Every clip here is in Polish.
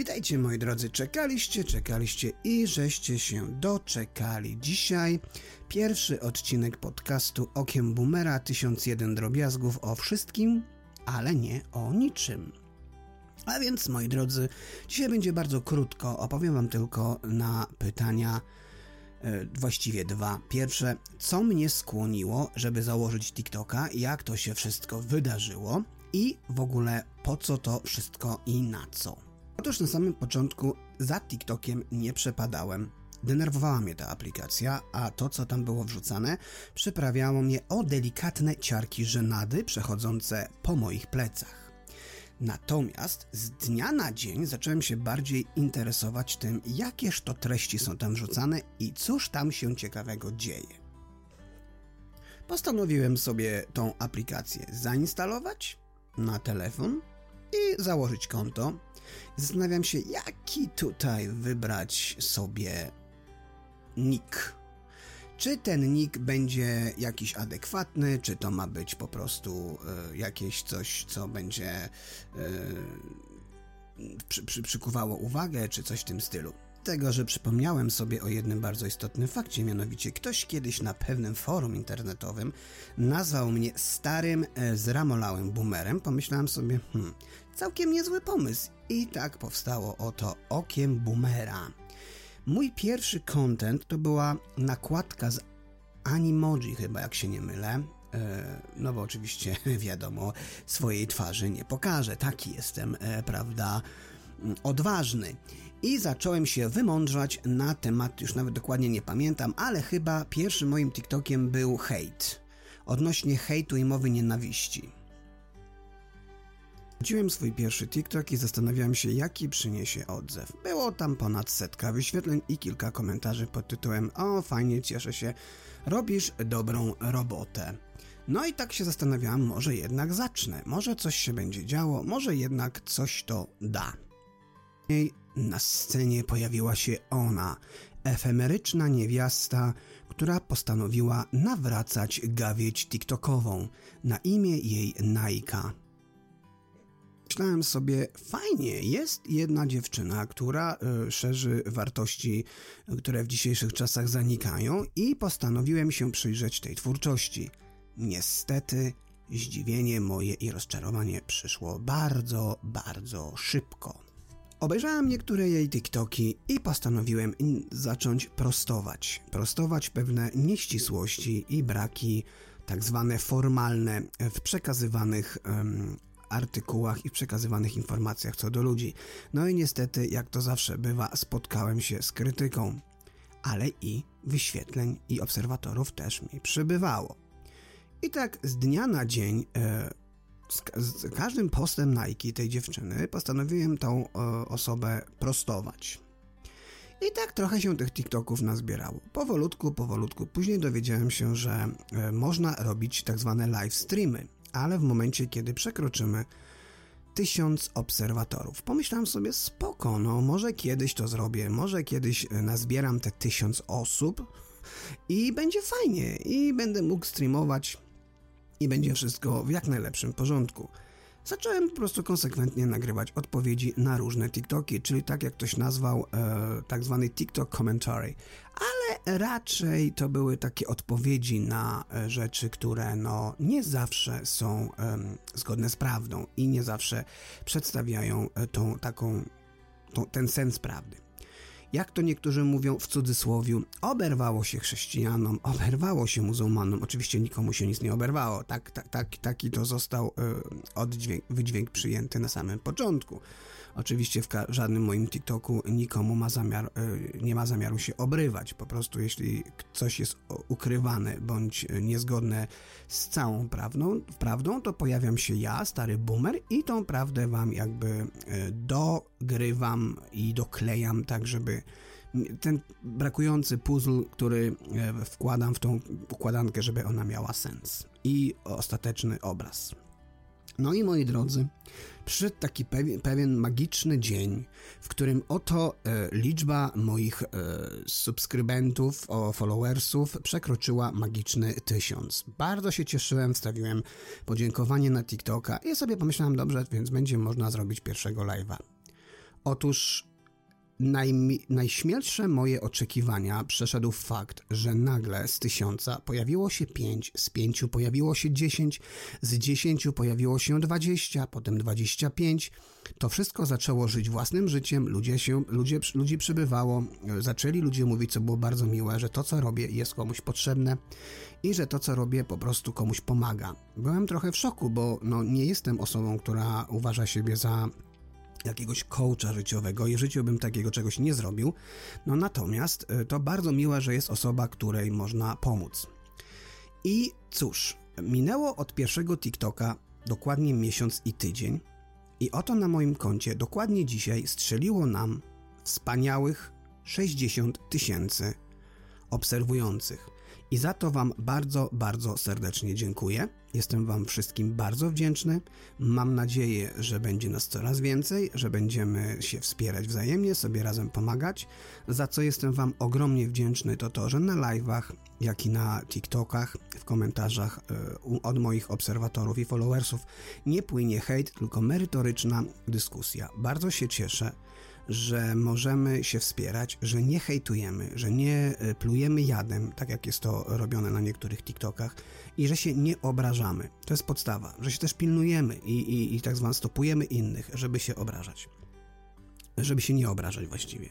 Witajcie moi drodzy, czekaliście, czekaliście i żeście się doczekali. Dzisiaj pierwszy odcinek podcastu Okiem Boomera 1001 drobiazgów o wszystkim, ale nie o niczym. A więc moi drodzy, dzisiaj będzie bardzo krótko, opowiem wam tylko na pytania e, właściwie dwa. Pierwsze, co mnie skłoniło, żeby założyć TikToka, jak to się wszystko wydarzyło i w ogóle po co to wszystko i na co. Otóż na samym początku za TikTokiem nie przepadałem. Denerwowała mnie ta aplikacja, a to, co tam było wrzucane, przyprawiało mnie o delikatne ciarki żenady przechodzące po moich plecach. Natomiast z dnia na dzień zacząłem się bardziej interesować tym, jakież to treści są tam wrzucane i cóż tam się ciekawego dzieje. Postanowiłem sobie tą aplikację zainstalować na telefon i założyć konto. Zastanawiam się, jaki tutaj wybrać sobie nick. Czy ten nick będzie jakiś adekwatny, czy to ma być po prostu y, jakieś coś, co będzie y, przy, przy, przykuwało uwagę, czy coś w tym stylu tego, że przypomniałem sobie o jednym bardzo istotnym fakcie, mianowicie ktoś kiedyś na pewnym forum internetowym nazwał mnie starym, e, zramolałym boomerem. Pomyślałem sobie, hmm, całkiem niezły pomysł. I tak powstało oto Okiem Boomera. Mój pierwszy content to była nakładka z Animoji chyba, jak się nie mylę. E, no bo oczywiście wiadomo, swojej twarzy nie pokażę. Taki jestem, e, prawda, odważny i zacząłem się wymądrzać na temat, już nawet dokładnie nie pamiętam, ale chyba pierwszym moim TikTokiem był hejt, odnośnie hejtu i mowy nienawiści. Wróciłem swój pierwszy TikTok i zastanawiałem się, jaki przyniesie odzew. Było tam ponad setka wyświetleń i kilka komentarzy pod tytułem O, fajnie, cieszę się, robisz dobrą robotę. No i tak się zastanawiałem, może jednak zacznę, może coś się będzie działo, może jednak coś to da. Na scenie pojawiła się ona, efemeryczna niewiasta, która postanowiła nawracać gawieć TikTokową. Na imię jej Naika. Myślałem sobie, fajnie, jest jedna dziewczyna, która y, szerzy wartości, które w dzisiejszych czasach zanikają, i postanowiłem się przyjrzeć tej twórczości. Niestety, zdziwienie moje i rozczarowanie przyszło bardzo, bardzo szybko. Obejrzałem niektóre jej TikToki i postanowiłem zacząć prostować. Prostować pewne nieścisłości i braki, tak zwane formalne, w przekazywanych um, artykułach i przekazywanych informacjach co do ludzi. No i niestety, jak to zawsze bywa, spotkałem się z krytyką, ale i wyświetleń i obserwatorów też mi przybywało. I tak z dnia na dzień e, z, z każdym postem Nike tej dziewczyny postanowiłem tą e, osobę prostować. I tak trochę się tych TikToków nazbierało. Powolutku, powolutku. Później dowiedziałem się, że e, można robić tak zwane live streamy, ale w momencie, kiedy przekroczymy tysiąc obserwatorów. Pomyślałem sobie, spoko, no może kiedyś to zrobię, może kiedyś e, nazbieram te tysiąc osób i będzie fajnie i będę mógł streamować i będzie wszystko w jak najlepszym porządku. Zacząłem po prostu konsekwentnie nagrywać odpowiedzi na różne TikToki, czyli tak jak ktoś nazwał e, tak zwany TikTok commentary, ale raczej to były takie odpowiedzi na e, rzeczy, które no nie zawsze są e, zgodne z prawdą i nie zawsze przedstawiają e, tą taką tą, ten sens prawdy jak to niektórzy mówią w cudzysłowiu, oberwało się chrześcijanom, oberwało się muzułmanom. Oczywiście nikomu się nic nie oberwało. Tak, tak, tak, taki to został y, oddźwięk, wydźwięk przyjęty na samym początku. Oczywiście w żadnym moim TikToku nikomu ma zamiar, y, nie ma zamiaru się obrywać. Po prostu jeśli coś jest ukrywane bądź niezgodne z całą prawdą, prawdą to pojawiam się ja, stary boomer i tą prawdę wam jakby y, dogrywam i doklejam tak, żeby ten brakujący puzzle, który e, wkładam w tą układankę, żeby ona miała sens i ostateczny obraz. No i moi drodzy, przyszedł taki pewien, pewien magiczny dzień, w którym oto e, liczba moich e, subskrybentów, o followersów przekroczyła magiczny tysiąc. Bardzo się cieszyłem, wstawiłem podziękowanie na TikToka i sobie pomyślałem, dobrze, więc będzie można zrobić pierwszego live'a. Otóż najmi- najśmielsze moje oczekiwania przeszedł fakt, że nagle z tysiąca pojawiło się pięć, z pięciu pojawiło się dziesięć, z dziesięciu pojawiło się dwadzieścia, potem dwadzieścia pięć. To wszystko zaczęło żyć własnym życiem, ludzie się, ludzie, ludzi przybywało, zaczęli ludzie mówić, co było bardzo miłe, że to, co robię, jest komuś potrzebne i że to, co robię, po prostu komuś pomaga. Byłem trochę w szoku, bo no, nie jestem osobą, która uważa siebie za jakiegoś coacha życiowego i w życiu bym takiego czegoś nie zrobił. No natomiast y, to bardzo miłe, że jest osoba, której można pomóc. I cóż, minęło od pierwszego TikToka dokładnie miesiąc i tydzień i oto na moim koncie dokładnie dzisiaj strzeliło nam wspaniałych 60 tysięcy obserwujących. I za to Wam bardzo, bardzo serdecznie dziękuję. Jestem Wam wszystkim bardzo wdzięczny. Mam nadzieję, że będzie nas coraz więcej, że będziemy się wspierać wzajemnie, sobie razem pomagać. Za co jestem Wam ogromnie wdzięczny, to to, że na live'ach, jak i na TikTokach, w komentarzach yy, od moich obserwatorów i followersów nie płynie hejt, tylko merytoryczna dyskusja. Bardzo się cieszę że możemy się wspierać, że nie hejtujemy, że nie e, plujemy jadem, tak jak jest to robione na niektórych TikTokach i że się nie obrażamy. To jest podstawa, że się też pilnujemy i, i, i tak zwane stopujemy innych, żeby się obrażać. Żeby się nie obrażać właściwie.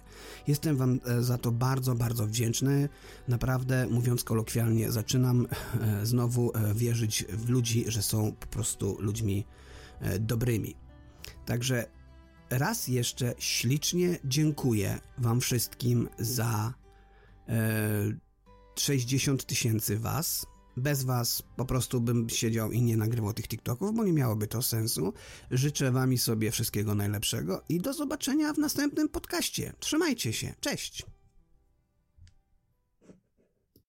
Jestem Wam e, za to bardzo, bardzo wdzięczny. Naprawdę, mówiąc kolokwialnie, zaczynam e, znowu wierzyć w ludzi, że są po prostu ludźmi dobrymi. Także raz jeszcze ślicznie dziękuję Wam wszystkim za e, 60 tysięcy Was. Bez Was po prostu bym siedział i nie nagrywał tych TikToków, bo nie miałoby to sensu. Życzę Wam sobie wszystkiego najlepszego i do zobaczenia w następnym podcaście. Trzymajcie się. Cześć!